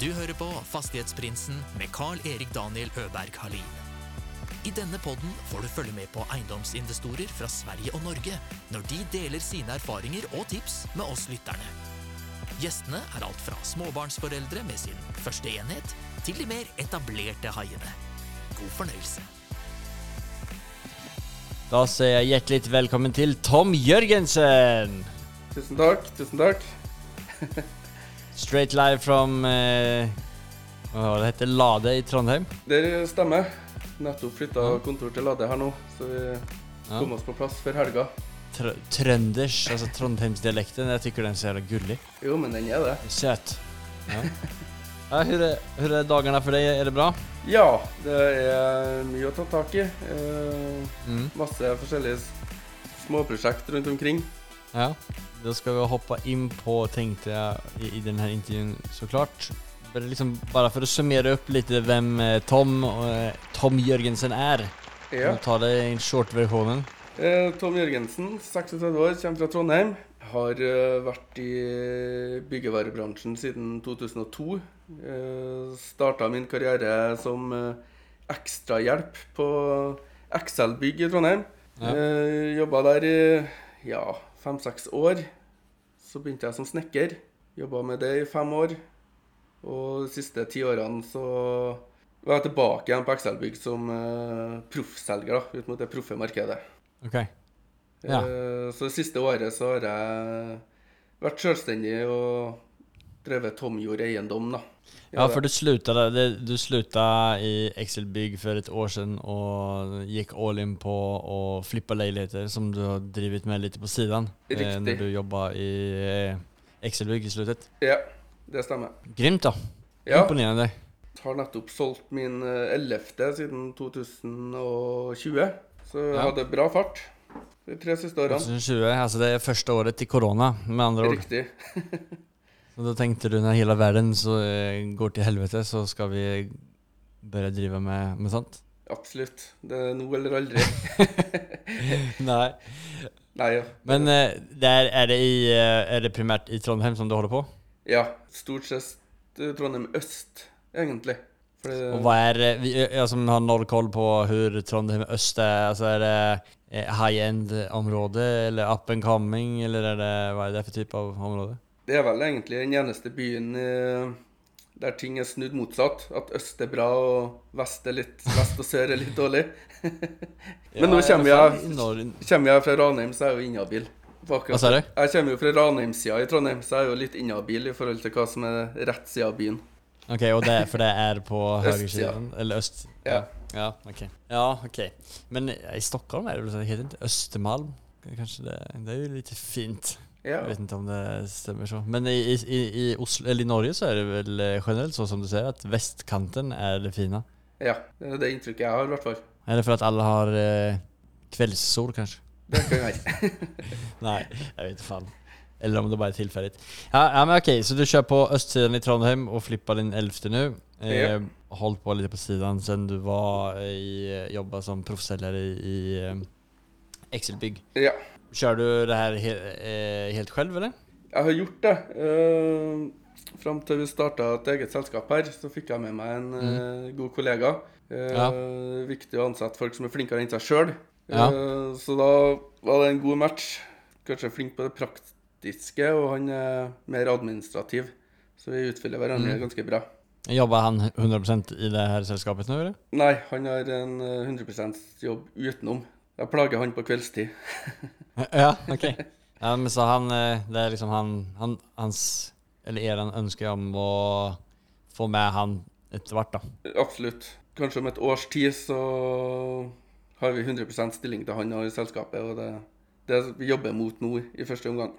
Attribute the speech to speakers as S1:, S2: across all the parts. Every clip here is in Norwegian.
S1: Du hører på Fastighetsprinsen med Carl-Erik Daniel Øberg Halin. I denne podden får du følge med på eiendomsinvestorer fra Sverige og Norge når de deler sine erfaringer og tips med oss lytterne. Gjestene er alt fra småbarnsforeldre med sin første enhet, til de mer etablerte haiene. God fornøyelse.
S2: Da sier jeg hjertelig velkommen til Tom Jørgensen.
S3: Tusen takk. Tusen takk.
S2: Straight live from eh, Hva det heter Lade i Trondheim.
S3: Det stemmer. Nettopp flytta kontor til Lade her nå, så vi
S2: Ja.
S3: kom oss på plass før helga.
S2: Tr trønders, altså trondheimsdialekten. Jeg tykker den er så jævla gullig.
S3: Jo, men den er det.
S2: Søt. Ja. Ja, Hvordan er, dagene for deg? Er det bra?
S3: Ja, det er mye å ta tak i. Eh,
S2: Mm.
S3: masse forskjellige småprosjekt rundt omkring.
S2: Ja. Da skal vi hoppe inn på, tenkte jeg, i, i denne intervjuen, så klart. Bare, liksom, bare for å summere opp litt hvem eh, Tom, eh, Tom Jørgensen er.
S3: Ja.
S2: Ta det i short-versjonen?
S3: Eh, Tom Jørgensen, 36 år, kommer fra Trondheim. Har vært i byggevarebransjen siden 2002. Uh, Starta min karriere som ekstrahjelp på XL Bygg i Trondheim.
S2: Ja.
S3: Jobba der i ja, fem-seks år. Så begynte jeg som snekker. Jobba med det i fem år. Og de siste ti årene så var jeg tilbake igjen på Excel-bygg som uh, proffselger ut mot det proffe markedet.
S2: Ok. Ja.
S3: Uh, Så det siste året så har jeg vært selvstendig og drevet tomgjord eiendom, da.
S2: Ja, for du slutta, du slutta i Excel-bygg for et år siden og gikk all in på å flippe leiligheter som du har drivet med litt på siden. Eh,
S3: Riktig.
S2: når du jobbet i eh, Excel-bygg i slutet.
S3: Ja, det stemmer.
S2: Grimt, da.
S3: Ja,
S2: Imponerende.
S3: har nettopp solgt min eh, ellevte siden 2020. Så jeg
S2: Ja.
S3: hadde bra fart de tre siste årene.
S2: 2020, altså det er første året til korona, med andre ord.
S3: Riktig.
S2: Så da tenkte du når hele verden så eh, går til helvete, så skal vi bare drive med, med sånt?
S3: Absolutt. Det er nå eller aldri.
S2: Nei.
S3: Nei, ja.
S2: Men eh, der, er, det i, eh, er det primært i Trondheim som du holder på?
S3: ja. Stort sett Trondheim øst, egentlig.
S2: Fordi, og hva er jag som har null koll på hvor Trondheim øst er, altså er det eh, high-end område eller up and coming eller er det, hva er det for type av område?
S3: Det er vel egentlig den eneste byen eh, der ting er snudd motsatt. At øst er bra, og vest er litt Vest og sør er litt dårlig. Men nå kommer jeg, kommer jeg fra Ranheim, så er jeg jo inhabil.
S2: Vad sa du?
S3: Jeg kommer jo fra Ranheim-sida i Trondheim, så jeg er jo litt inhabil i forhold til hva som er rett side av byen.
S2: Ok, og det, For det er på høyresiden? Eller øst?
S3: Ja.
S2: Ja, ok. Ja, ok. Men i Stockholm er det vel sånn Östermalm? Kanske det, det er jo litt fint.
S3: Ja,
S2: Jeg vet ikke om det stemmer så. Men i, i, i, Oslo, eller i Norge så er det vel generelt sånn så som du sier, at vestkanten er det fina?
S3: ja. Det er det inntrykket jeg har, i hvert fall.
S2: Eller for at alle har eh, kveldssol, kanskje.
S3: Det kan være.
S2: Nei, jeg vet faen. fan. Eller om det bare er tilfeldig. Ja, ja men okej, så du kjører på østsiden i Trondheim og flipper din elfte nu. Eh,
S3: Ja.
S2: Holdt på litt på sidan sen du var i, jobba som proffselger i, i eh, Excelbygg.
S3: Ja.
S2: Kör du det her he, eh, helt selv, eller?
S3: Jeg har gjort det. Uh, Fram til vi starta et eget selskap her, så fikk jeg med meg en mm. god kollega. Eh,
S2: Ja.
S3: Viktig å ansette folk som er flinkere enn seg sjøl.
S2: Ja.
S3: så da var det en god match. Kanskje flink på det praktiske, og han er mer administrativ. Så vi utfyller hverandre
S2: Mm.
S3: ganske bra.
S2: Jobber han 100% i det her selskapet nå, eller?
S3: Nei, han har en eh, 100% jobb utenom. Jeg plager han på kveldstid.
S2: ja, ok. Ja, men så han, eh, det er liksom han, han hans, eller er det en ønske om å få med han etter hvert da.
S3: Absolutt. Kanskje om et års tid så har vi 100 stilling til han og i selskapet, og det det vi jobber mot nå i første omgang.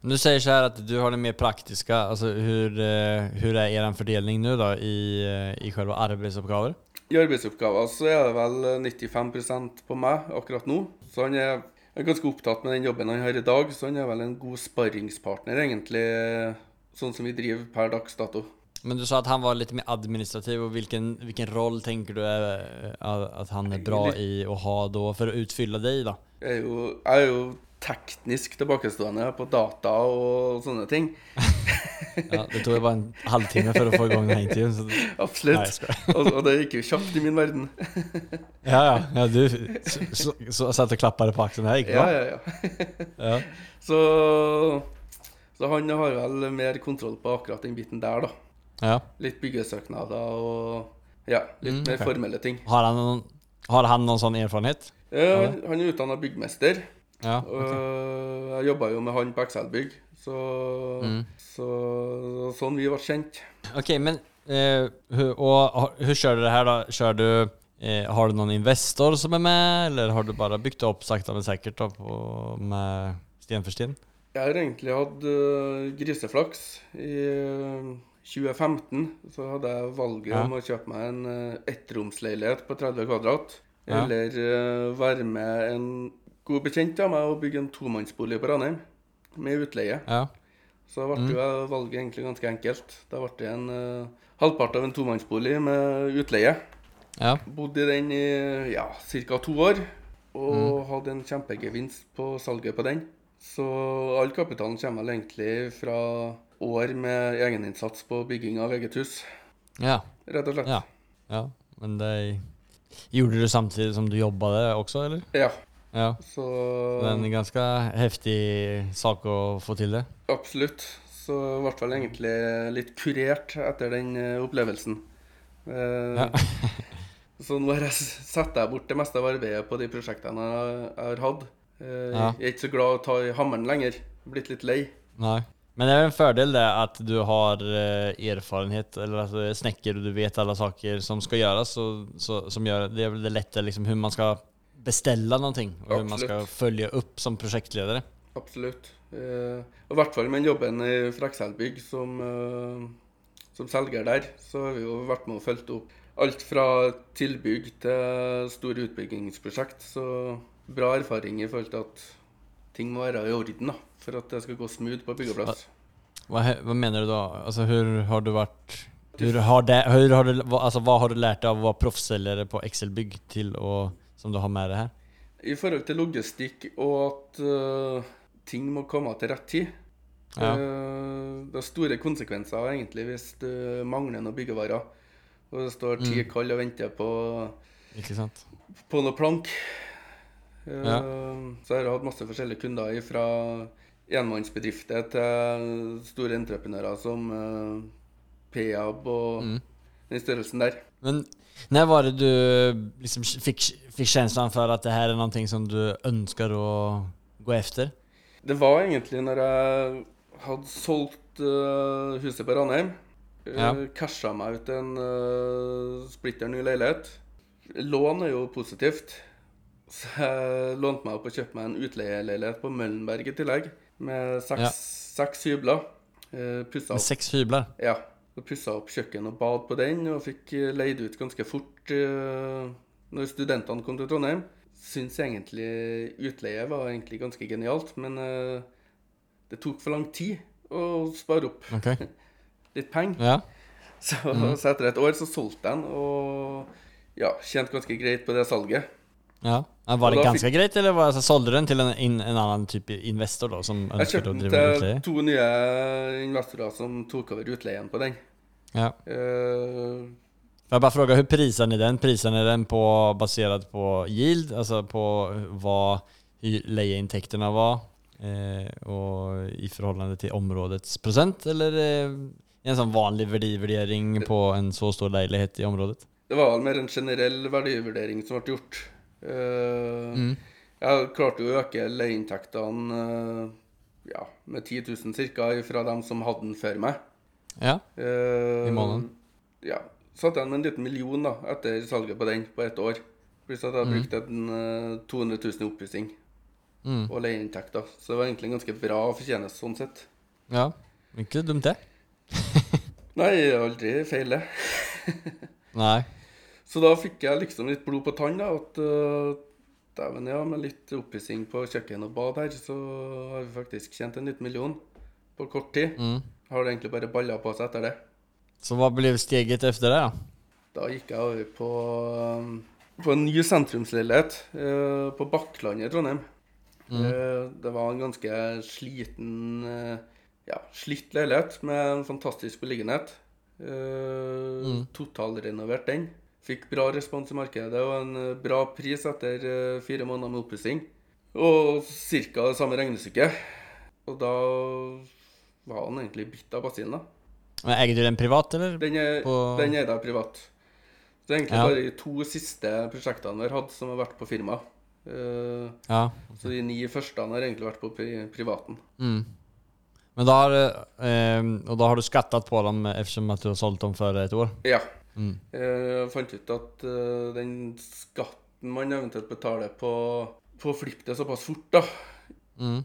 S2: Men du sier så her at du har det mer praktiske. Altså, hur, eh, hur är er fördelning nu i, eh, i selve arbetsuppgaver?
S3: I arbeidsoppgaver så er det vel 95% på meg akkurat nå. Så han er, ganske opptatt med den jobben han har i dag, så han er vel en god sparringspartner, egentlig, sånn som vi driver per dags dato.
S2: Men du sa at han var litt mer administrativ og hvilken, hvilken roll tenker du er, at han er bra i å ha da, for å utfylle deg, da?
S3: Jeg er jo, jeg er jo teknisk tilbakestående på data og sånne ting.
S2: Ja, det tog jo bare en halvtime for å få i gang den intervjuen. Så... Nei,
S3: Absolutt.
S2: skojar.
S3: Og, og det gikk jo kjapt i min verden.
S2: Ja, ja, ja, du så, så, så, satt og klappade på aksjen her, ikke
S3: Ja, ja, ja.
S2: Ja.
S3: Så, så han har vel mer kontroll på akkurat den biten der, da.
S2: ja.
S3: Litt byggesøknader og ja, litt
S2: Mm,
S3: mer formelle ting.
S2: Har, han noen, har han noen sånn erfarenhet?
S3: Ja, han, han er utdanna byggmester.
S2: Ja,
S3: Og jeg jobba jo med han på Excel-bygg, så,
S2: Mm.
S3: så sånn vi ble kjent.
S2: Ok, men uh, Og och, har- hur du det her, da? Kjører du, eh, har du noen investor som er med eller har du bare bygd det opp sakte, men sikkert på, med stien for stien?
S3: Jeg har egentlig hatt uh, griseflaks. I uh, 2015 så hadde jeg valget
S2: Ja.
S3: om å kjøpe meg en uh, ettromsleilighet på 30 kvadrat.
S2: Ja.
S3: Eller eh, være med en god bekjent av meg å bygge en tomannsbolig på Ranheim med utleie.
S2: Ja,
S3: Så ble
S2: Mm.
S3: jo valget egentlig ganske enkelt. Da ble det en uh, halvpart av en tomannsbolig med utleie.
S2: ja,
S3: Bodde i den i ja, ca. to år, og
S2: Mm.
S3: hadde en kjempegevinst på salget på den. Så all kapitalen kommer vel egentlig fra år med egeninnsats på bygging av eget hus,
S2: ja,
S3: rett og slett.
S2: ja, ja. Men det gjorde du samtidig som du jobbade også, eller?
S3: Ja,
S2: Ja,
S3: så
S2: det er en ganske heftig sak å få til det.
S3: absolutt. Så i hvert fall egentlig litt kurert etter den eh, opplevelsen. Eh,
S2: Ja.
S3: så nå har jeg satt jeg bort det meste av arbeidet på de prosjektene jeg, har hatt. Eh,
S2: Ja.
S3: Jeg er ikke så glad i å ta i hammeren lenger. Blitt litt lei.
S2: Nei. Men det er jo en fordel det at du har eh, erfarenhet eller at du er snekker og du vet alle saker som skal gjøres. så, så, som gjør, det er vel det lette liksom hvordan man ska beställa någonting och hur man ska
S3: følge
S2: följa upp som projektledare.
S3: Absolutt. Eh, og I hvert fall med den jobben i Frekselbygg som, eh, som selger der, så har vi jo vært med og fulgt opp alt fra tilbygg til store utbyggingsprosjekt. Så bra erfaring i forhold til at ting må være i orden da, for at det skal gå smooth på byggeplass.
S2: Hva, hva vad menar du da? Altså, hvordan har du vært hur har, det, hur har du, alltså, vad har du lært av å være proffselger på Excel-bygg til och som du har med deg her?
S3: I forhold til logistikk og at uh, ting må komme til rett tid.
S2: Ja.
S3: Uh, det er store konsekvenser egentlig hvis du mangler noen byggevarer. Og det står ti
S2: Mm.
S3: kall og venter på på noe plank. Uh,
S2: Ja.
S3: Så jeg har hatt masse forskjellige kunder fra enmannsbedrifter til store entreprenører som Peab og
S2: Mm.
S3: den størrelsen der.
S2: Men när var det du liksom fikk, fikk känslan for at det her er noe som du ønsker å gå efter?
S3: Det var egentlig når jeg hadde solgt uh, huset på Ranheim.
S2: Ja.
S3: Casha meg ut en uh, splitter ny leilighet. Lån er jo positivt. Så jeg lånte meg opp og kjøpte meg en utleieleilighet på Møllenberg i tillegg. Med seks,
S2: Ja.
S3: seks hybler. Uh, Pussa
S2: Med seks hybler?
S3: Ja. Så pussa opp kjøkken og bad på den, og fikk eh, leid ut ganske fort uh, når studentene kom til Trondheim. Syns egentlig utleie var egentlig ganske genialt, men eh, det tok for lang tid å spare opp
S2: okay.
S3: litt penger.
S2: Ja.
S3: Så,
S2: mm.
S3: så etter et år så solgte jeg den, og ja, tjente ganske greit på det salget.
S2: ja. Var det ganske greit eller var, altså, solgte du den til en, en annen type investor da, som
S3: Jeg kjøpte den til to nye investorer som tok over utleien på den.
S2: Ja. Uh, jag bara fråga, hur prisar ni den? Prisar ni den på, baserat på yield, alltså på vad lejeintäkterna var eh, och i förhållande till områdets procent? Eller eh, en sån vanlig värdi- värdering på en så stor lägenhet i området?
S3: det var mer en generell verdivurdering som ble gjort. Uh,
S2: Mm.
S3: Jeg klarte å øke leieinntektene eh, ja, med 10 000 ca. fra dem som hadde den før meg.
S2: Ja,
S3: Eh,
S2: I måneden?
S3: Ja. Satt igjen med en liten million da, etter salget på den på ett år. Pluss at jeg hadde
S2: Mm.
S3: brukt en eh, 200 000 i oppussing
S2: mm.
S3: og leieinntekter. Så det var egentlig en ganske bra fortjeneste sånn sett.
S2: ja. ikke dumt det.
S3: Nei, aldri feil det.
S2: Nei.
S3: Så da fikk jeg liksom litt blod på tann, da. At uh, dæven, ja, med litt oppussing på kjøkken og bad her, så har vi faktisk tjent en liten million på kort tid.
S2: Mm.
S3: Har det egentlig bare balla på seg etter det.
S2: Så hva ble steget efter det?
S3: Da gikk jeg over på, um, på en ny sentrumsleilighet uh, på Bakklandet i Trondheim. Eh, Det var en ganske sliten eh, Ja, slitt leilighet med en fantastisk beliggenhet. Eh, Totalrenovert den. Fikk bra respons i markedet og en eh, bra pris etter eh, fire måneder med oppussing. Og ca. det samme regnestykket. Og da var han egentlig bitt av basillen, da.
S2: Men Eier du den privat, eller?
S3: Den er,
S2: På-
S3: den er da privat. Så det er egentlig
S2: Ja.
S3: bare de to siste prosjektene vi har hatt som har vært på firma. Uh,
S2: Ja.
S3: så de ni første har egentlig vært på pri privaten.
S2: Mm. Men da har, du, eh, og da har du skattet på dem eftersom at du har solgt dem for et år?
S3: Ja.
S2: Mm.
S3: Jeg fant ut at uh, den skatten man eventuelt betaler på, på flippe det såpass fort, da,
S2: Mm.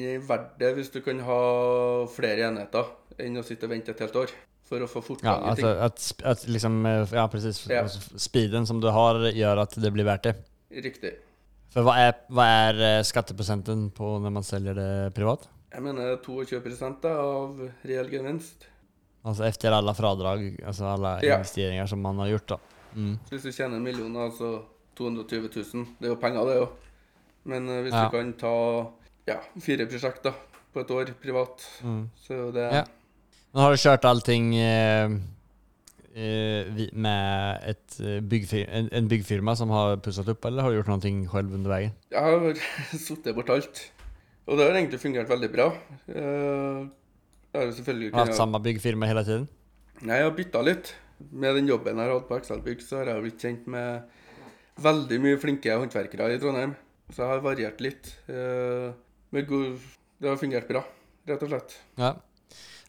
S3: Er verdt det hvis du kan ha flere enheter enn å sitte og vente et helt år for å få
S2: Ja,
S3: fortgang i ting.
S2: att, at att liksom, eh, ja precis.
S3: Ja.
S2: Alltså, Speeden som du har gjør at det blir verdt det.
S3: Riktig.
S2: For hva er, hva er skatteprosenten på når man selger det privat?
S3: Jeg mener 22 da, av reell gevinst.
S2: Altså efter alle fradrag, altså alle
S3: Ja.
S2: investeringer som man har gjort da. Mm.
S3: Så hvis du tjener en million, altså 220 000 Det er jo penger, det òg. Men eh, hvis
S2: Ja.
S3: du kan ta ja, fire prosjekter på et år privat,
S2: Mm.
S3: så det
S2: Ja. Men har du kjørt allting eh, eh, med ett eh, en, en byggfirma som har pusset opp, eller har du gjort noe selv under veien?
S3: Jeg har sittet bort alt. Og det har egentlig fungert veldig bra. Eh, Jeg har selvfølgelig
S2: kunnet... du samme byggfirma hele tiden?
S3: Nei, jeg har bytta litt. Med den jobben jeg har hatt på Excel-bygg, så har jeg blitt kjent med veldig mye flinke håndverkere i Trondheim. Så jeg har variert litt. Eh, Med god Det har fungert bra, rett og slett.
S2: Ja.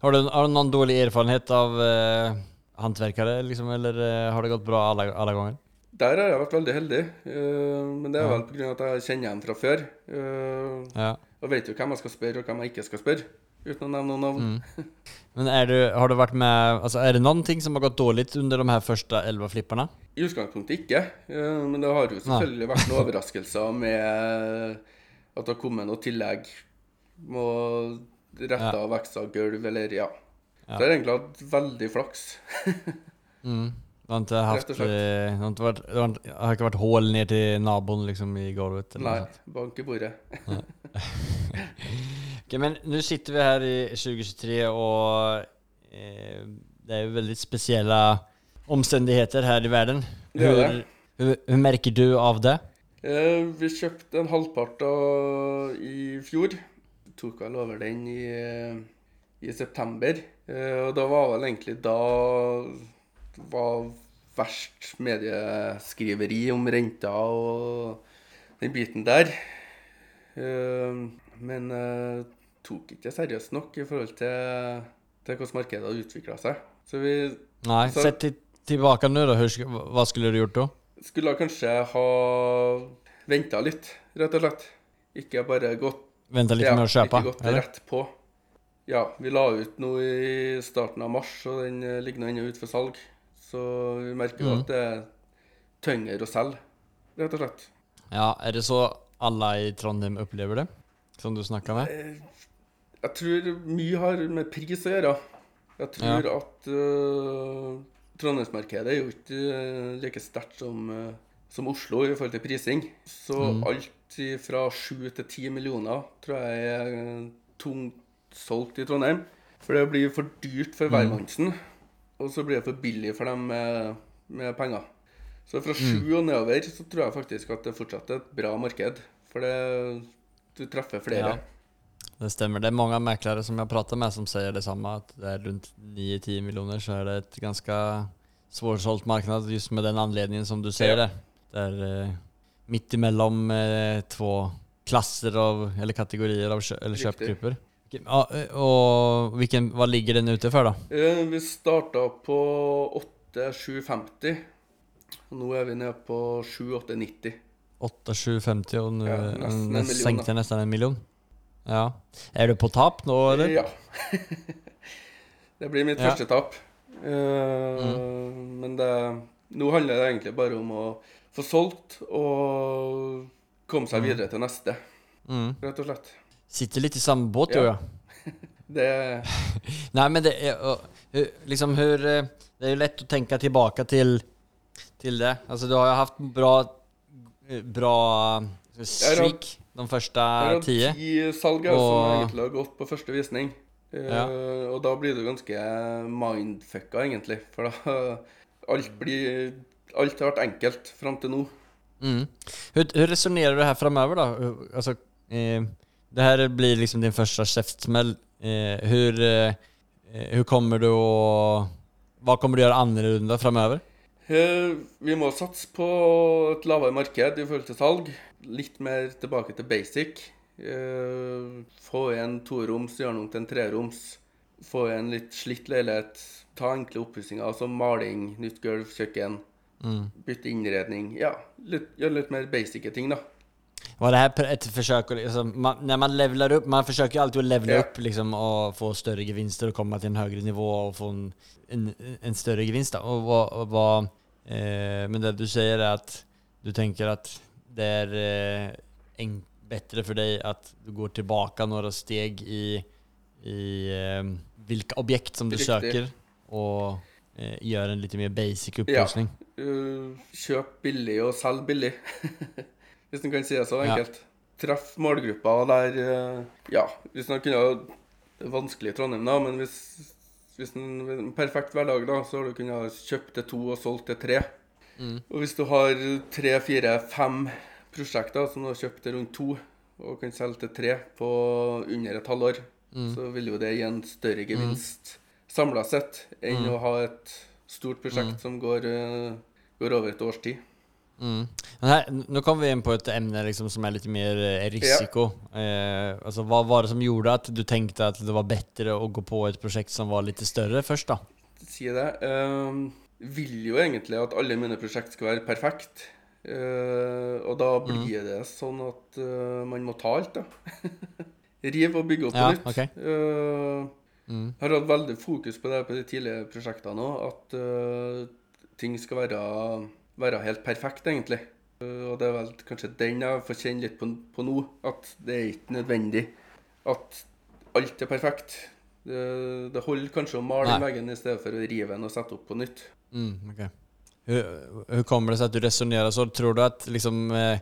S2: Har du, har du noen dårlig erfarenhet av uh, håndverkere, liksom, eller uh, har det gått bra alle, alle ganger?
S3: Der har jeg vært veldig heldig, uh, men det er vel pga. at jeg kjenner dem fra før.
S2: Ja.
S3: Og vet jo hvem jeg skal spørre, og hvem jeg ikke skal spørre. Uten å nevne noen navn.
S2: Mm. Men er, du, har du vært med, altså, er det någonting som har gått dårlig under de här första 11 flipparna?
S3: I utgangspunktet ikke, men det har jo selvfølgelig vært noen overraskelser med at det har kommet noe tillegg. Må rette
S2: Ja.
S3: av veksa gulv, eller ja.
S2: Ja.
S3: Så jeg har egentlig hatt veldig flaks.
S2: Mm. Du har inte haft, eh, det varit, det har ikke vært hull ned hål naboen liksom i gulvet?
S3: Nei, bank i bordet.
S2: okay, men nå sitter vi her i 2023 og eh, det er jo veldig spesielle omstendigheter her i verden.
S3: Det det.
S2: Hur, hur, hur du av det?
S3: Eh, Vi kjøpte en halvpart av i fjor. Tok vel over den i, i september. Eh, Og da var vel egentlig da var verst medieskriveri om renta og den biten der. Eh, Men tok ikke seriøst nok i forhold til, til hvordan markedet hadde utvikla seg. Så vi
S2: Nei,
S3: Så-
S2: sett tilbake nå, da. vad skulle du gjort då?
S3: Skulle kanskje ha venta litt, rett og slett. Ikke bare gått
S2: Venta litt ja, med å kjøpe?
S3: Ikke gått
S2: eller?
S3: rett på. Ja, vi la ut noe i starten av mars, og den eh, ligger nå ennå ute for salg. Så vi merker jo
S2: Mm.
S3: at det er tyngre å selge, rett og slett.
S2: Ja, er det så alle i Trondheim opplever det? Som du snakka med?
S3: Eh, Jeg tror mye har med pris å gjøre. Jeg tror at uh, Trondheimsmarkedet er jo ikke eh, like sterkt som, eh, som Oslo i forhold til prising. Så
S2: Mm.
S3: alt fra sju til ti millioner tror jeg er eh, tungt solgt i Trondheim. For det blir for dyrt for hvermannsen, og så blir det for billig for dem med, med penger. Så fra sju og nedover så tror jeg faktisk at det fortsatt er et bra marked. For det, du treffer flere.
S2: Ja. Det stemmer. Det er mange meklere som jeg har pratet med som sier det samme. At det er rundt 9-10 millioner, så er det et ganske svårsålt marknad just med den anledningen som du
S3: sier
S2: där. Det er eh, midt imellom eh, to klasser av, eller kategorier av kjø eller kjøpegrupper. Ja, eh, och vilken, ligger den ute for, da?
S3: Eh, Vi starta på 8750. Og nå er vi nede på 7890.
S2: 8750 og nå
S3: Ja,
S2: ja,
S3: nesten, en miljon.
S2: Ja. Er du på tap nå, eller?
S3: Ja. det blir mitt
S2: Ja.
S3: første tap. Eh, Men det, nå handler det egentlig bare om å få solgt og komme seg videre til neste,
S2: Mm.
S3: rett og slett.
S2: Sitter litt i samme båt
S3: Ja.
S2: du.
S3: Det
S2: Nei, men det er liksom hur, det er jo lett å tenke tilbake til, til det. Altså, du har jo haft bra, bra streak de første
S3: ti. Det
S2: er
S3: ti salg og... som egentlig har gått på første visning.
S2: Ja.
S3: Uh, Og da blir du ganske mindfucka, egentlig. For da Alt blir Alt har vært enkelt fram til nå.
S2: Mm. Hvordan resonnerer du her framover, da? Altså, eh, det her blir liksom din første käftsmäll. Eh, hur, eh, kommer du å Hva kommer du göra annorlunda framöver?
S3: Eh, Vi må satse på et lavere marked i forhold til salg. Litt mer tilbake til basic. Eh, Få en toroms, gjøre noe til en treroms. Få en litt slitt leilighet. Ta enkle oppussinger, altså maling, nytt gulv, kjøkken.
S2: Mm.
S3: Bytte innredning. Ja, litt, gjøre litt mer basice ting, da.
S2: Var det här ett försök liksom, man, när man levlar upp, man försöker alltid att levla
S3: Ja.
S2: upp liksom och få större gevinster och komma till en högre nivå och få en, en, en större gevinst då. Och vad, och eh, men det du säger är att du tänker att det er eh, bedre for deg at att du går tilbake noen steg i, i eh, hvilke objekt som du
S3: Riktig.
S2: søker, og eh, gjør en litt mer basic opplysning.
S3: Uh, kjøp billig og selg billig. hvis en kan si det så
S2: Ja.
S3: enkelt. Treff målgruppa der uh, Ja, hvis en kunne Det er vanskelig i Trondheim, da, men hvis, hvis en, en perfekt hverdag, da, så har du kunnet kjøpt til to og solgt til tre.
S2: Mm.
S3: Og hvis du har tre, fire, fem prosjekter som du har kjøpt til rundt to, og kan selge til tre på under et halvår,
S2: Mm.
S3: så vil jo det gi en større gevinst samla sett enn
S2: Mm.
S3: å ha et stort prosjekt som går, eh, går over et års tid.
S2: Mm. Men här, nu kommer vi inn på et emne liksom som er litt mer risiko. risiko. Eh, altså, hva var det som gjorde at du tenkte at det var bedre å gå på et prosjekt som var litt større først, da?
S3: Si det. Um, vil jo egentlig at alle mine prosjekt skal være perfekt. Uh, og da blir det sånn at uh, man må ta alt, da. Riv og bygge opp på
S2: Ja,
S3: nytt.
S2: Okay.
S3: Uh,
S2: Mm.
S3: Har hatt veldig fokus på det på de tidlige prosjektene òg, at ting skal være, være helt perfekt, egentlig. Og det er vel kanskje den jeg får kjenne litt på, på nå, at det er ikke nødvendig at alt er perfekt. Det, det holder kanskje å male
S2: Nei.
S3: veggen i stedet for å rive den og sette opp på nytt.
S2: Mm, okay. hur, hur kommer det sig att du resonerar så? Tror du att liksom, eh,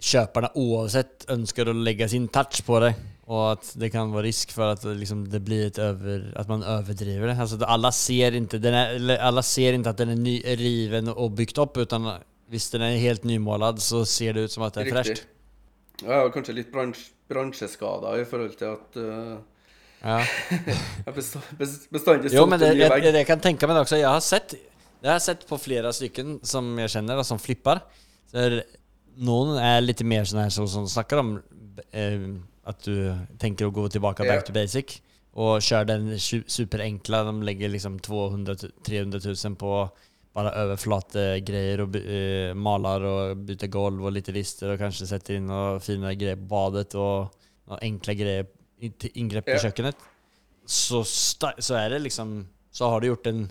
S2: köparna oavsett önskar att lägga sin touch på det? Och att det kan vara risk för att liksom, det blir ett över, att man överdriver det? Alltså, alla, ser inte, den är, alla ser inte att den är ny, riven och byggt upp utan visst den är helt nymålad så ser det ut som att det är fräscht.
S3: Ja, kanskje litt bransj, bransjeskader i forhold til at uh,
S2: Ja.
S3: jeg besta- bes- bestandig
S2: Jo
S3: solgte
S2: men det,
S3: en ny vegg.
S2: jag kan tenke meg det også. Jeg har sett, jag har sett på flere stykken som jeg kjenner, och som flipper. Så er någon är lite mer sånn her, så, som snakker om eh, at du tenker å gå
S3: tilbake
S2: back to basic. Og kjøre den superenkle. de legger liksom 200-300 000 på bare overflate Greier og maler Og byter golv och lite lister og kanskje setter inn noen fine greier på badet og noen enkle greier in- till ingrepp
S3: Ja.
S2: på. Så, så er det liksom, så har du gjort en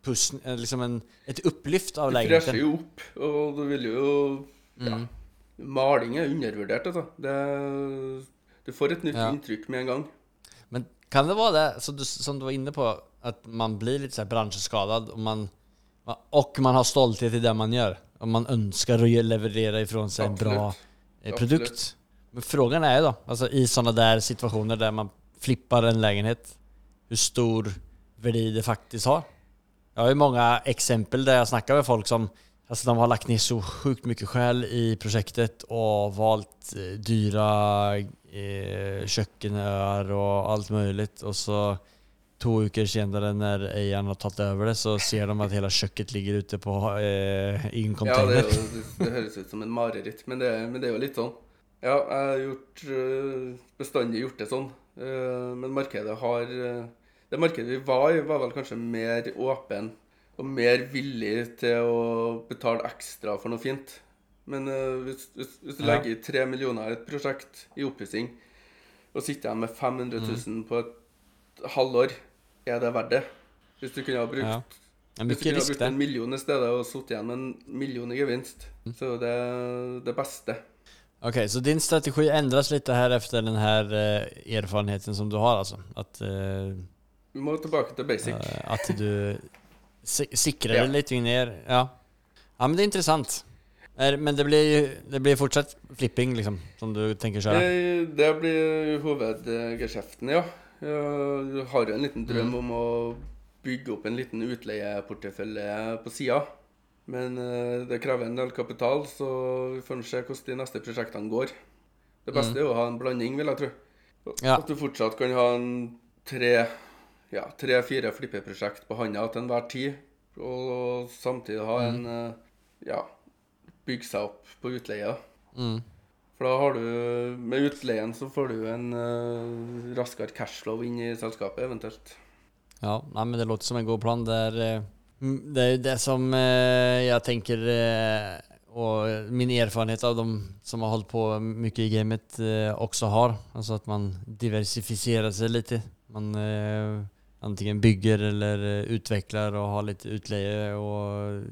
S2: uppuss, eh, liksom en, et opplyft av
S3: Du fresher
S2: lägenheten.
S3: jo opp, og du vil jo Ja.
S2: Mm.
S3: Maling er undervurdert, altså. Det, du får et nytt
S2: Ja.
S3: inntrykk med en gang.
S2: Men kan det være det, som du, som du var inne på, at man blir litt så og, og man, och man har stolthet i det man gjør? Og man ønsker å leverere ifra ifrån et en bra eh, produkt. Men frågan er jo, da, altså, i sånne der situationer der man flippar en leilighet, hvor stor verdi det faktisk har. Jag har ju många exempel där jag snackar med folk som Alltså de har lagt ner så sjukt mycket själ i projektet och valt eh, dyra eh, kökenöar och allt möjligt. Och så två veckor senare när eieren har tagit över det så ser de att hela köket ligger ute på, eh, i en
S3: Ja, det, jo, det, det høres ut som en mareritt, men det, men det er jo litt sånn. Ja, jeg har gjort, øh, bestandig gjort det sånn, men markedet har Det markedet vi var i, var vel kanskje mer åpen og mer villig til å betale ekstra for noe fint. Men uh, hvis, hvis, hvis du
S2: legger
S3: legger tre millioner i et prosjekt i oppussing, og sitter igjen med 500 000
S2: Mm.
S3: på et halvår, er det verdt det? Hvis du kunne ha brukt
S2: Ja.
S3: Hvis du kunne ha brukt en million i stedet og sittet igjen med en million i gevinst,
S2: Mm.
S3: så det er det beste.
S2: Ok, så din strategi endres litt her efter den här eh, erfarenheten som du har altså? At eh,
S3: Vi må tilbake til basic.
S2: At att du sikrer
S3: Ja.
S2: dig lite ner? Ja. Ja men det er intressant. Er, men det blir, det blir fortsatt flipping, liksom, som du tenker sjøl?
S3: Eh, Det blir hovedgeskjeften, ja. Jeg har jo en liten drøm om å bygge opp en liten utleieportefølje på sida. Men eh, det krever en del kapital, så vi får se hvordan de neste prosjektene går. Det beste er å ha en blanding, vil jeg tro.
S2: Ja.
S3: At du fortsatt kan ha en tre ja, tre-fire flippeprosjekt på handa til enhver tid, og samtidig ha en mm. ja, bygge seg opp på utleie.
S2: Mm.
S3: For da har du Med utleien så får du en uh, raskere cashflow inn i selskapet, eventuelt.
S2: Ja, nei, men det låter som en god plan. Det er, eh, det er det som uh, jeg tenker uh, Og min erfarenhet av dem som har holdt på mye i gamet, eh, også har. Altså at man diversifiserer seg litt. Man eh, antingen bygger eller eh, utvikler og har litt utleie, og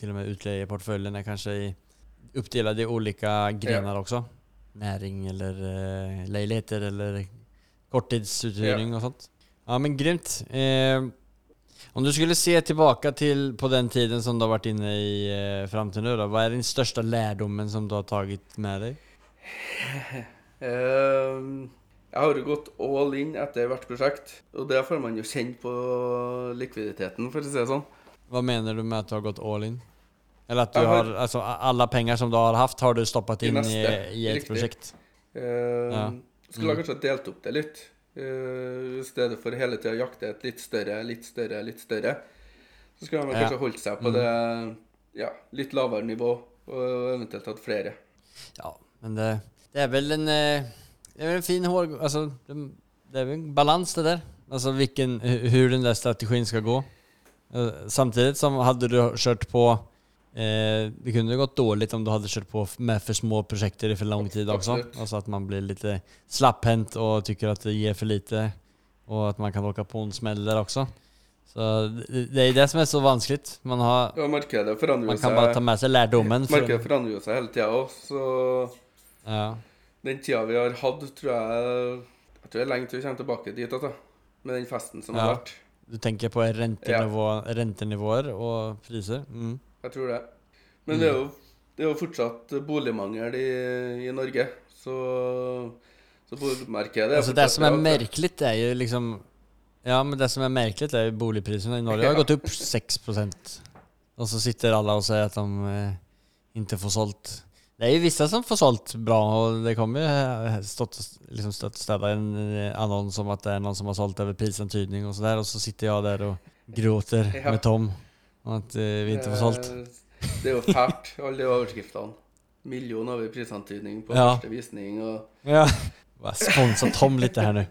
S2: til og med utleieportføljen er kanskje i, oppdelt i ulike grener også. Næring eller eh, leiligheter eller korttidsuthyrning og sånt. Ja, men grymt. Eh, om du skulle se tilbake til på den tiden som du har vært inne i eh, fram til nå, da, hva er den lærdommen som du har tatt med deg?
S3: Eh, jeg har jo gått all in etter hvert prosjekt, og det får man jo kjenne på likviditeten, for å si det sånn.
S2: Hva mener du med at du har gått all in? Eller at du
S3: har-
S2: har, altså alle penger som du har hatt, har du stoppet inn i, i et
S3: riktig.
S2: prosjekt?
S3: Uh,
S2: Ja.
S3: Skulle
S2: Mm.
S3: ha kanskje delt opp det litt. uh, I stedet for hele tida jakte et litt større, litt større, litt større. Så skulle man
S2: Ja.
S3: kanskje holdt seg på
S2: Mm.
S3: det ja, litt lavere nivå, og eventuelt hatt flere.
S2: Ja, men det, det er vel en eh, Det vel en fin hår... Altså, det, vel en balans det der. Altså vilken, hu- hur den der strategin skal gå. samtidig Samtidigt som hadde du kjørt på eh, Det kunne gått dårlig om du hadde kjørt på med for små prosjekter i for lang tid også. Altså at man blir litt eh, slapphendt og tycker at det gir for lite. Og at man kan åka på en smell der også. Så det, er det som er så vanskelig. Man, har,
S3: Ja, markedet forandrer
S2: man
S3: kan
S2: kan bare ta med seg lærdommen.
S3: Markedet forandrer seg hele tida òg, så
S2: Ja.
S3: Den tida vi har hatt, tror jeg Jeg tror det er lenge til vi kommer tilbake dit, altså. Med den festen som
S2: Ja.
S3: har vært.
S2: Du tenker på rentenivå, rentenivåer og priser? Mm.
S3: Jeg tror det. Men det, er jo, det er jo fortsatt boligmangel i, i Norge, så, så boligmarkedet
S2: Altså det som er merkelig er jo liksom Ja, men det som er merkelig er jo boligprisene i Norge har gått opp 6% Og så sitter alle og sier at de eh, ikke får solgt. Det er jo vissa som får solgt bra, og det kommer jo eh, stått liksom støtt steder en annonse annons om at det er noen som har solgt over prisantydning og så der, og så sitter jeg der og gråter
S3: Ja.
S2: med Tom om at eh, vi ikke får solgt.
S3: Eh, Det er jo fælt, alle de overskriftene. Million over prisantydning på
S2: Ja.
S3: første visning, og
S2: Ja. Bare Sponsa Tom litt her nå.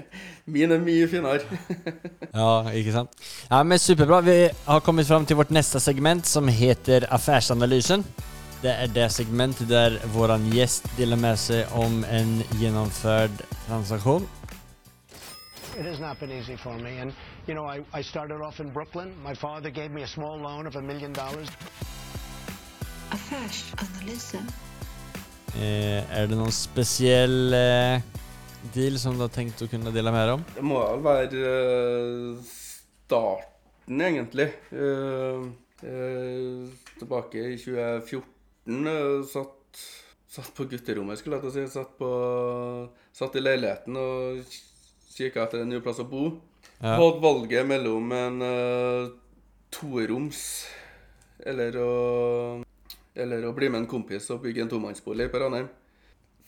S3: min er mye finere.
S2: Ja, ikke sant? Ja, men Superbra. Vi har kommet fram til vårt neste segment, som heter Affærsanalysen. Det er det segmentet der vår gjest deler med seg om en gjennomført transaksjon.
S4: It has not been easy for me. And, you know, I, I started off in Brooklyn. My father gave me a small loan of a million dollars.
S5: Affärsanalysen.
S2: Eh, er det noen spesiell eh, deal som du har tenkt å kunne dele mer om?
S3: Det må vel være eh, starten, egentlig. Eh, eh, tilbake i 2014 eh, satt, satt på gutterommet, skulle jeg til å si. Satt, på, satt i leiligheten og kikka etter en ny plass å bo.
S2: Ja.
S3: Hadde valget mellom en uh, toeroms eller å eller å bli med en kompis og bygge en tomannsbolig på Ranheim.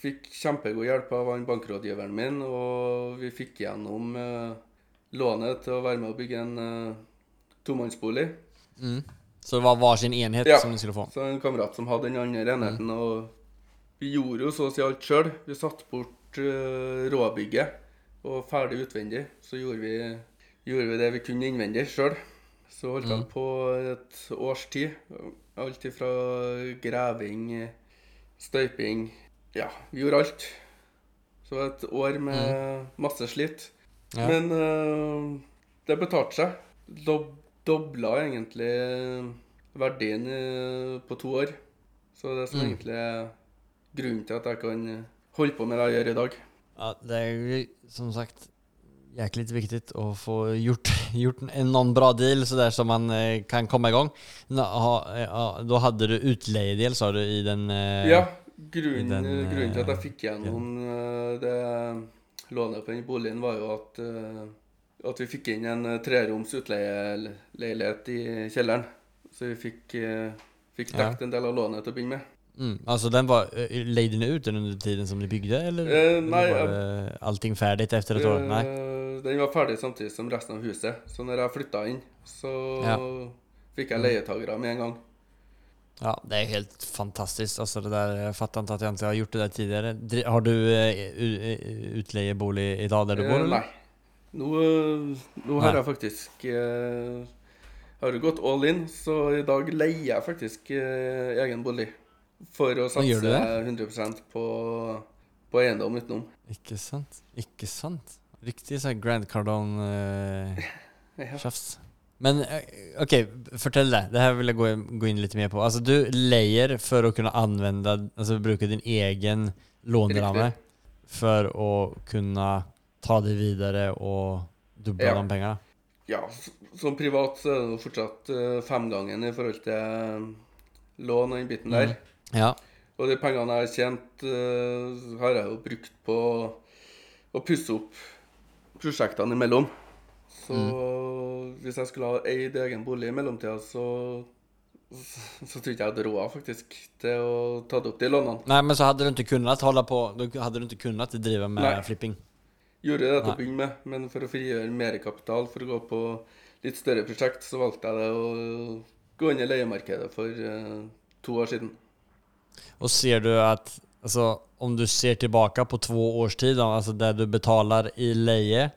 S3: Fikk kjempegod hjelp av han bankrådgiveren min, og vi fikk gjennom eh, lånet til å være med å bygge en eh, tomannsbolig.
S2: Mm. Så det var hver sin enhet
S3: Ja.
S2: som du skulle få?
S3: Så en kamerat som hadde den andre enheten, og vi gjorde jo så å si alt sjøl. Vi satte bort uh, råbygget og ferdig utvendig. Så gjorde vi, gjorde vi det vi kunne innvendig sjøl. Så holdt han på et års tid. Alt ifra graving, støyping Ja, vi gjorde alt. Så et år med masse slit.
S2: Ja.
S3: Men uh, det betalte seg. Dob dobla egentlig verdien eh, på to år. Så det er som
S2: Mm.
S3: egentlig er grunnen til at jeg kan holde på med det jeg gjør i dag.
S2: Ja, det er jo som sagt jæklig viktig å få gjort, gjort en, noen bra deal sådär så man eh, kan i gang. Nå, ha, eh, ja, da hadde du utleiedel, sa du i den... Eh,
S3: Ja, grunnen,
S2: den,
S3: grunnen til at jeg
S2: eh,
S3: fikk gjennom eh, det lånet på den boligen, var jo at, eh, at vi fikk inn en eh, treroms utleieleilighet i kjelleren. Så vi fikk, fikk fikk
S2: Ja.
S3: en del av lånet til å begynne med.
S2: Mm, altså den var, Leide lejde ni ut den under tiden som de bygde, eller?
S3: Eh,
S2: eller var det allting ferdig efter et år? Nej.
S3: Eh, Den var ferdig samtidig som resten av huset. Så når jeg flytta inn, så
S2: Ja.
S3: fikk jeg leietagere med en gang.
S2: Ja, det er helt fantastisk. Altså, det der, jeg att jag inte har gjort det der tidligere. Har du utleiebolig i dag der du bor
S3: Eh,
S2: eller?
S3: Nei. Nå, eh, nå har jeg faktisk eh, Har du gått all in, så i dag leier jeg faktisk eh, egen bolig. For å satse 100% på, på eiendom utenom.
S2: Ikke sant. Ikke sant. Riktig så här Grand Cardone-tjafs.
S3: Ja.
S2: Men OK, fortell det. Det her vil jeg gå, gå inn litt mer på. Altså, du leier for å kunne anvende Altså bruke din egen låneramme
S3: for
S2: å att kunna ta dig videre og duble
S3: Ja.
S2: de pengene?
S3: ja, som privat så er det fortsatt eh, femgangen i forhold til eh, lån og den biten der.
S2: Mm. Ja.
S3: Og de pengene jeg har tjent, eh, har jeg jo brukt på å pusse opp prosjektene imellom. Så
S2: Mm.
S3: hvis jeg skulle ha eid egen bolig i mellomtida, så så tror ikke jeg hadde råd faktisk til å ta det opp de lånene.
S2: Nei, men så hadde du ikke kunnet holde på, då hadde du ikke kunnet drive med
S3: Nei.
S2: flipping.
S3: Gjorde det til å begynne med, men for å frigjøre mer kapital for å gå på litt større prosjekt, så valgte jeg det å gå inn i leiemarkedet for eh, to år siden.
S2: Og ser du at altså, om du ser tilbake på to års tid, altså alltså du betaler i leie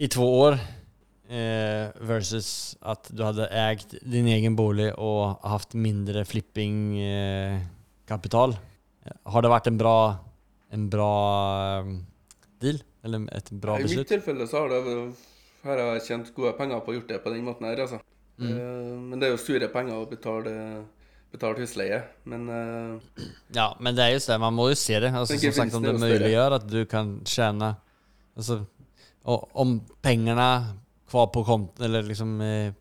S2: i to år eh, versus at du hadde eid din egen bolig og haft mindre flippingkapital, eh. Har det vært en bra, en bra eh, deal? Eller et bra
S3: I mitt tilfelle så har, det, har jeg tjent gode penger på å gjort det på den måten her, altså.
S2: Mm.
S3: Eh, men det er jo sure penger å betale, betale husleie. Men uh,
S2: Ja, men det er just det, man må jo se det.
S3: Altså,
S2: som sagt, om det muliggjør at du kan tjene Altså, om pengene kvar på konten, eller liksom eh,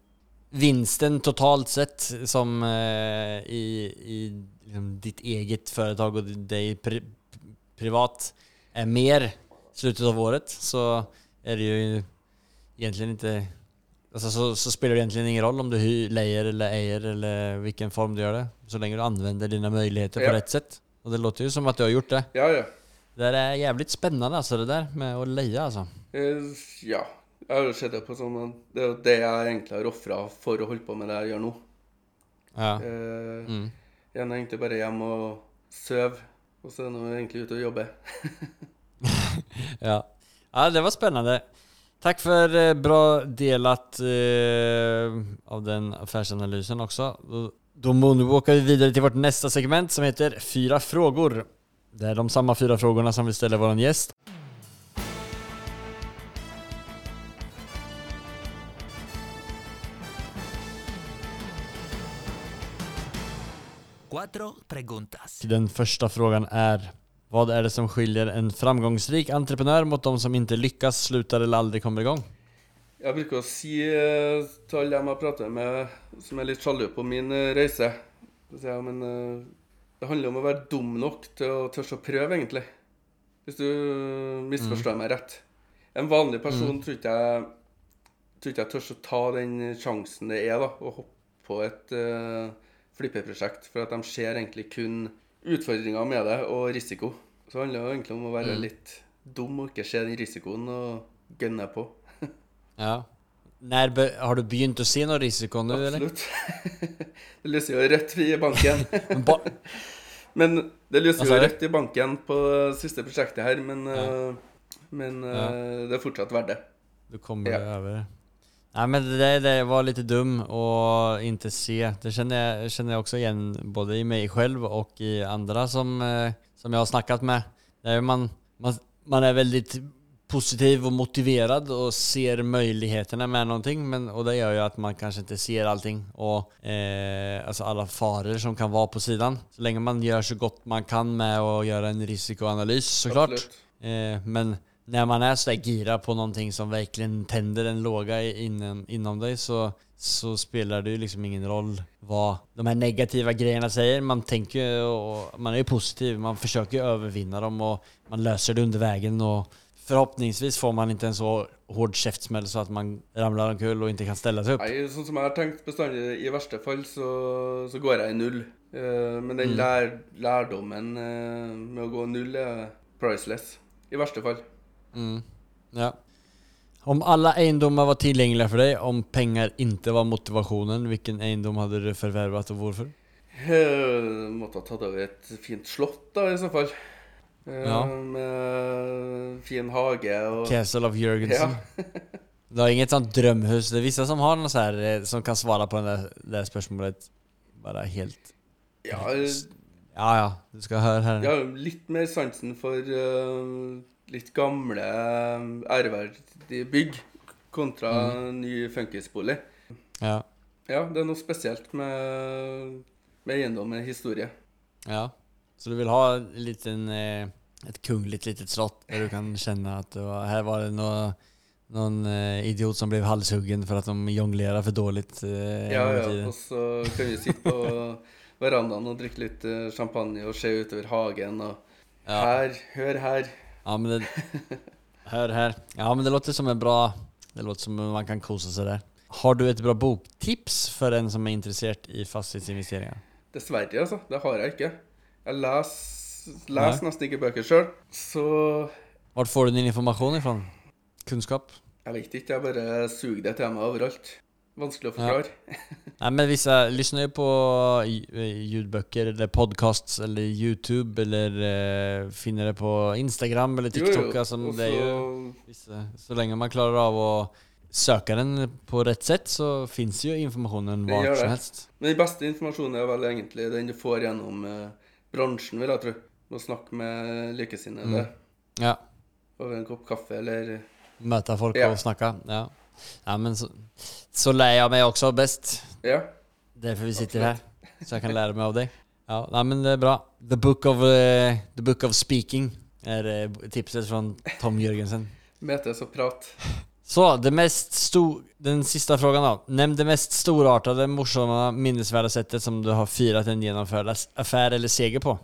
S2: vinsten totalt sett som eh, i, i liksom, ditt eget företag og deg pri, privat er mer slutet av året så är det ju egentligen inte... Alltså så, så spelar det egentligen ingen roll om du leier lejer eller äger eller vilken form du gör det. Så länge du använder dina möjligheter på
S3: Ja.
S2: rätt sätt. Och det låter ju som att du har gjort det.
S3: ja, ja.
S2: Det er är jävligt spännande alltså det där med att leja alltså.
S3: Eh, ja. Jeg har jo sett det på sånn at Det er jo det jeg egentlig har ofra for å holde på med det jeg gjør nå.
S2: Ja.
S3: Eh,
S2: Mm.
S3: Jeg er egentlig bare hjemme og sover, og så er jeg egentlig ute og jobber.
S2: Ja. ja, det var spännande. Tack för eh, bra delat eh, av den affärsanalysen också. Då, då åka vi vidare till vårt nästa segment som heter Fyra frågor. Det är de samma fyra frågorna som vi ställer vår gäst. Den första frågan är Vad är det som skiljer en framgångsrik entreprenör mot de som inte lyckas, slutar eller aldrig kommer igång?
S3: Jeg bruker å si eh, til alle jeg prater med som er litt sjalu på min eh, reise men eh, Det handler om å være dum nok til å tørre å prøve, egentlig. Hvis du misforstår meg rett. En vanlig person tror ikke jeg tror ikke jeg tør å ta den sjansen det er da, å hoppe på et uh, flippeprosjekt. For at de ser egentlig kun utfordringer med det og risiko. Så det handler egentlig om å være litt dum og ikke se den risikoen og gønne på.
S2: Ja. Nær, har du begynt å si noe risiko nu eller?
S3: Absolutt. det lyser jo rødt i banken.
S2: Men
S3: det lyser jo rødt i banken på siste prosjektet her, men, eh, men eh,
S2: Ja.
S3: det er fortsatt verdt det.
S2: Du kommer
S3: Ja.
S2: over. Nej men det, det var lite dum och inte se. Det känner jag, känner jag också igen både i mig själv och i andra som, eh, som jag har snackat med. Där man, man, man är väldigt positiv och motiverad och ser möjligheterna med någonting. Men, och det gör ju att man kanske inte ser allting och eh, alltså alla faror som kan vara på sidan. Så länge man gör så gott man kan med att göra en risikoanalys såklart. Eh, men när man är sådär gira på någonting som verkligen tänder en låga inom, inom dig så, så spelar det ju liksom ingen roll vad de här negativa grejerna säger. Man tänker ju och man är ju positiv, man försöker ju övervinna dem och man löser det under vägen och förhoppningsvis får man inte en så hård käftsmäll så att man ramlar omkull och inte kan ställa sig upp.
S3: Nei, sånn som jeg har tenkt bestandig, i verste fall så, så går jeg i null. Eh, men den
S2: Mm.
S3: lær, lærdommen eh, med å gå null er priceless. I verste fall.
S2: Mm. Ja. Om alla eiendommer var tilgjengelige for deg, om penger ikke var motivasjonen, hvilken eiendom hadde du forvervet og hvorfor?
S3: Jeg måtte ha tatt over et fint slott, da, i så fall. Eh,
S2: Ja.
S3: Med fin hage og
S2: Castle of Jørgensen.
S3: Ja.
S2: Du har inget sånt drømhus? Det er visse som har noe sånt, eh, som kan svare på det spørsmålet det spörsmålet helt...
S3: Ja, eh,
S2: Ja, ja, du skal høre
S3: her. har litt mer sansen for eh, litt gamle, eh, ærverdige bygg kontra
S2: Mm.
S3: ny funkisbolig.
S2: Ja.
S3: Ja, det er noe spesielt med, med eiendom med historie.
S2: ja. Så du vil ha en liten, eh, ett kungligt slott der du kan kjenne at det var, her var det noe någon eh, idiot som ble halshuggen for at de jonglerer for dårlig. eh,
S3: Ja, ja, og så kan vi sitte på verandaen og drikke litt champagne og se utover hagen og
S2: Ja.
S3: Her, hør her.
S2: Ja men det... Hør her. Ja men det låter som en bra... Det låter som man kan kose seg der. Har du et bra boktips for en som er interessert i fastighetsinvesteringer?
S3: Dessverre, altså. Det har jeg ikke. Jeg leser, leser nesten ikke bøker sjøl, så
S2: Hvor får du din informasjon ifra? Kunnskap?
S3: jeg vet ikke. Jeg bare suger det til meg overalt. Vanskelig å forklare.
S2: Nei, men hvis jeg lysner på eh, eller podcasts eller Youtube eller eh, finner det på Instagram eller TikTok.
S3: jo,
S2: jo.
S3: og
S2: det är ju
S3: så-
S2: lenge man klarer av å søke den på rett sett, så fins
S3: jo informasjonen
S2: hva som helst.
S3: Men den beste informasjonen er vel egentlig den du får gjennom eh, bransjen, vil jeg tro. Å snakke med likesinnede
S2: Mm. Ja.
S3: over en kopp kaffe eller
S2: Møte folk
S3: Ja.
S2: og snakke. Ja. Ja men så, så lär jag meg også best.
S3: Ja.
S2: Derfor vi sitter her, Så jeg kan lære meg av deg. Ja, nei, men det er bra. The Book of, uh, the book of Speaking er uh, tipset fra Tom Jørgensen.
S3: Møtes og prat.
S2: Så, det mest sto- den siste frågan da. Nämn det mest storartade, morsamma, minnesvärda sättet som du har firat en genomförd affär eller seger på.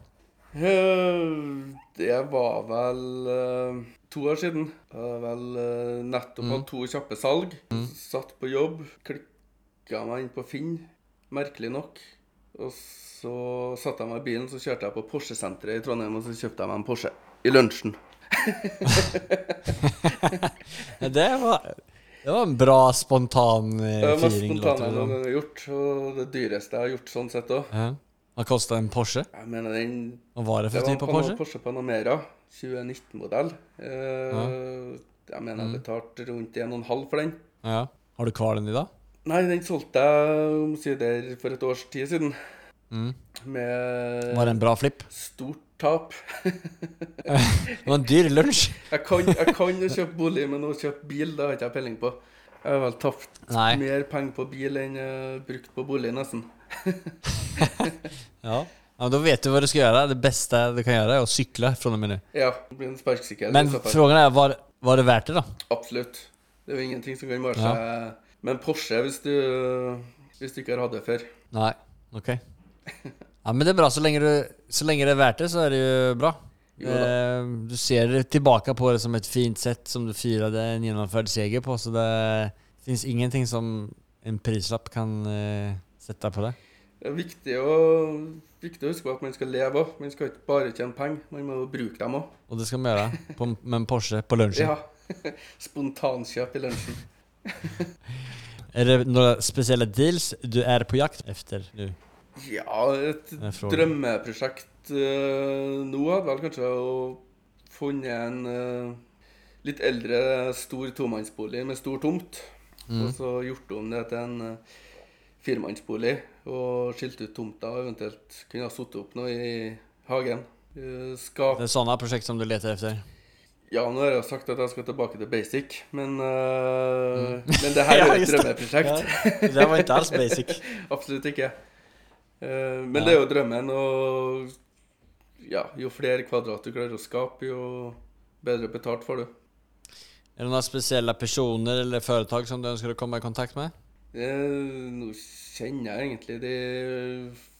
S3: Det var vel eh, to år siden. Jeg har vel eh, nettopp hatt to kjappe salg. Satt på jobb, klikka meg inn på Finn, merkelig nok. Og så satte jeg meg i bilen, så kjørte jeg på Porsche-senteret i Trondheim, og så kjøpte jeg meg en Porsche i lunsjen.
S2: Det var, det var en bra spontan firing.
S3: Det
S2: eh,
S3: var mest spontane jeg
S2: det
S3: noen
S2: som.
S3: gang har gjort, og det dyreste jeg har gjort sånn sett òg.
S2: Hva kosta en Porsche?
S3: Jeg mener den
S2: Hva var det for
S3: Det var en
S2: Porsche?
S3: Porsche Panamera 2019-modell. Eh, Jeg mener jeg betalte rundt 1,5 for den.
S2: Ja. Har du kvar den dag?
S3: Nei, den solgte jeg omsider for et års tid siden.
S2: Mm.
S3: Med
S2: Var det en bra flipp?
S3: stort tap.
S2: Det var en dyr lunsj.
S3: Jeg kan, jeg kan jo kjøpe bolig, men å kjøpe bil, det har ikke jeg peiling på. Jeg har vel tapt
S2: Nei.
S3: mer penger på bil enn jeg har brukt på bolig, nesten.
S2: Ja. Ja, Da vet du hva du skal gjøre. Det beste du kan gjøre, er å sykle fra och med.
S3: Ja, det blir en sparkesykkel.
S2: Men spørsmålet er, var, var det verdt det da?
S3: Absolutt. Det er jo ingenting som kan
S2: Ja.
S3: seg med en Porsche hvis du, hvis du ikke har hatt det før.
S2: Nei, ok. Ja men det er bra, så lenge, du, så lenge det er verdt det så er det jo bra.
S3: Jo.
S2: Eh, Du ser tilbake på det som et fint sett som du firade en gjennomført seger på, så det fins ingenting som en prislapp kan eh, sätta på det.
S3: Det er viktig å, viktig å huske på at man skal leve òg. Man skal ikke bare tjene penger, man må bruke dem òg.
S2: Og det skal man gjøre på, med en Porsche på lunsjen?
S3: Ja. Spontankjøp i lunsjen.
S2: er det noen spesielle deals du er på jakt efter nå?
S3: Ja, et drømmeprosjekt uh, nå hadde vel kanskje å funnet en uh, litt eldre, stor tomannsbolig med stor tomt.
S2: Mm.
S3: Og så gjort om det til en eh, firemannsbolig og skilt ut tomta og eventuelt kunne ha satt opp noe i hagen. Eh, Skap
S2: Det er sånne prosjekt som du leter efter?
S3: Ja, nå har jeg sagt at jeg skal tilbake til basic, men, eh, men det her
S2: Mm.
S3: Er jo et
S2: drømmeprosjekt. det. Det var ikke alls basic.
S3: Absolutt ikke. Uh, men
S2: Ja.
S3: det er jo drømmen, og ja, jo flere kvadrat du klarer å skape, jo bedre betalt får du.
S2: Er det noen spesielle personer eller foretak som du ønsker å komme i kontakt med?
S3: Eh, nå kjenner jeg egentlig de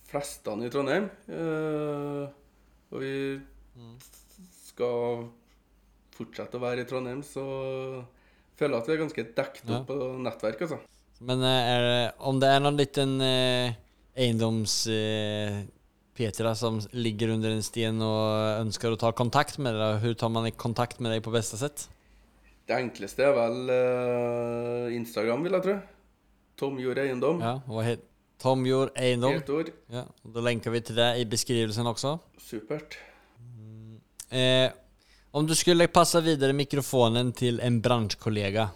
S3: fleste i Trondheim. Eh, og vi skal fortsette å være i Trondheim, så føler jeg at vi er ganske dekket opp på nettverk, altså.
S2: Men eh, det, om det er noen liten eh, eiendoms... Eh, Petra som ligger under en sten og ønsker å ta kontakt med deg, hvordan tar man kontakt med deg på beste sett?
S3: Det enkleste er vel eh, Instagram, vil jeg tro. Tom Jord Eiendom.
S2: Ja, hva het Tomjord Eiendom.
S3: Helt ord.
S2: Ja, og da lenker vi til det i beskrivelsen også.
S3: Supert.
S2: Eh, om du skulle passe videre mikrofonen til en bransjekollega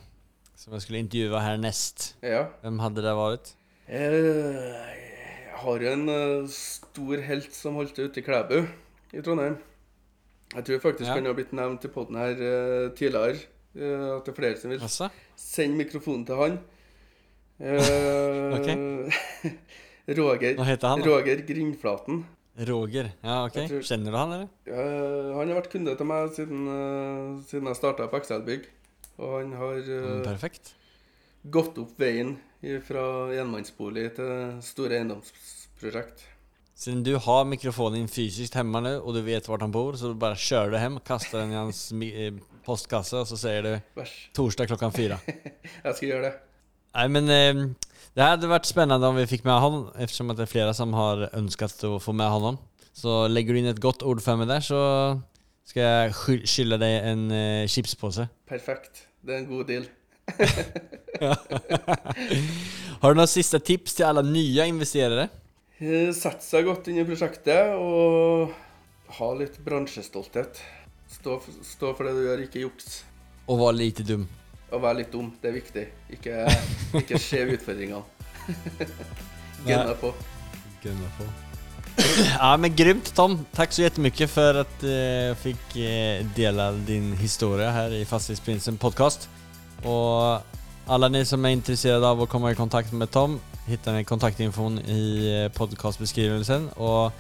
S2: som jeg skulle intervjue her nest,
S3: Ja.
S2: hvem hadde det vært?
S3: Eh, Jeg har en eh, stor helt som holdt til ute i Klæbu i Trondheim. Jeg tror faktisk
S2: Ja.
S3: han har blitt nevnt i poden her eh, tidligere. at det er flere som vil
S2: Altså?
S3: sende mikrofonen til han. Eh, Roger,
S2: Hva heter han? da?
S3: Roger Grindflaten.
S2: Roger. Ja, ok.
S3: Tror-
S2: Kjenner du han, eller?
S3: Uh, han har vært kunde til meg siden, uh, siden jeg starta på Excel-bygg. Og han har
S2: Mm, perfekt.
S3: gått opp veien fra enmannsbolig til store eiendomsprosjekt.
S2: Siden du har mikrofonen din fysisk hjemme nå, og du vet hvor han bor, så du bare kjører du hjem, kaster den i hans postkasse, og så sier du torsdag klokka fire.
S3: Jeg skal gjøre det.
S2: Nei, men eh, det hadde vært spennende om vi fikk med han, eftersom det er flere som har ønsket å få med han. Så legger du inn et godt ord for meg der, så skal jeg sky- skylde deg en eh, chipspose.
S3: Perfekt. Det er en god deal.
S2: Har du noen siste tips til alle nye investerere?
S3: Eh, Sett seg godt inn i prosjektet og ha litt bransjestolthet. Stå, stå for det du gjør, ikke juks.
S2: Og var lite dum.
S3: Og være litt dum. Det er viktig. Ikke, ikke se utfordringene. Gunna på.
S2: Gunna på. Ja, men grymt Tom. Tack så jättemycket för att jeg uh, fick uh, dela din historia här i Fastighetsprinsen podcast. Och alla ni som är intresserade av att komma i kontakt med Tom hittar ni kontaktinfon i eh, podcastbeskrivelsen. Och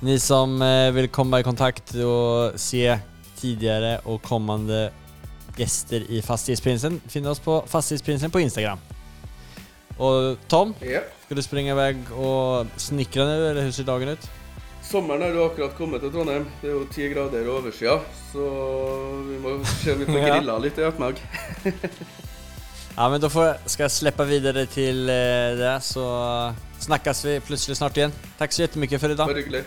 S2: ni som eh, vill komma i kontakt och se tidigare och kommande gäster i Fastighetsprinsen Finn oss på Fastighetsprinsen på Instagram. Og Tom,
S3: Ja.
S2: skal du springe i vei og snikre nå, eller hvordan ser dagen ut?
S3: Sommeren har jo akkurat kommet til Trondheim. Det er jo ti grader og oversida, så vi må se om vi får grilla litt i ettermiddag.
S2: Ja men da får jeg slippe videre til vidare till eh, det så snakkes vi plutselig snart igjen. Takk så mye for i dag.
S3: Bare hyggelig.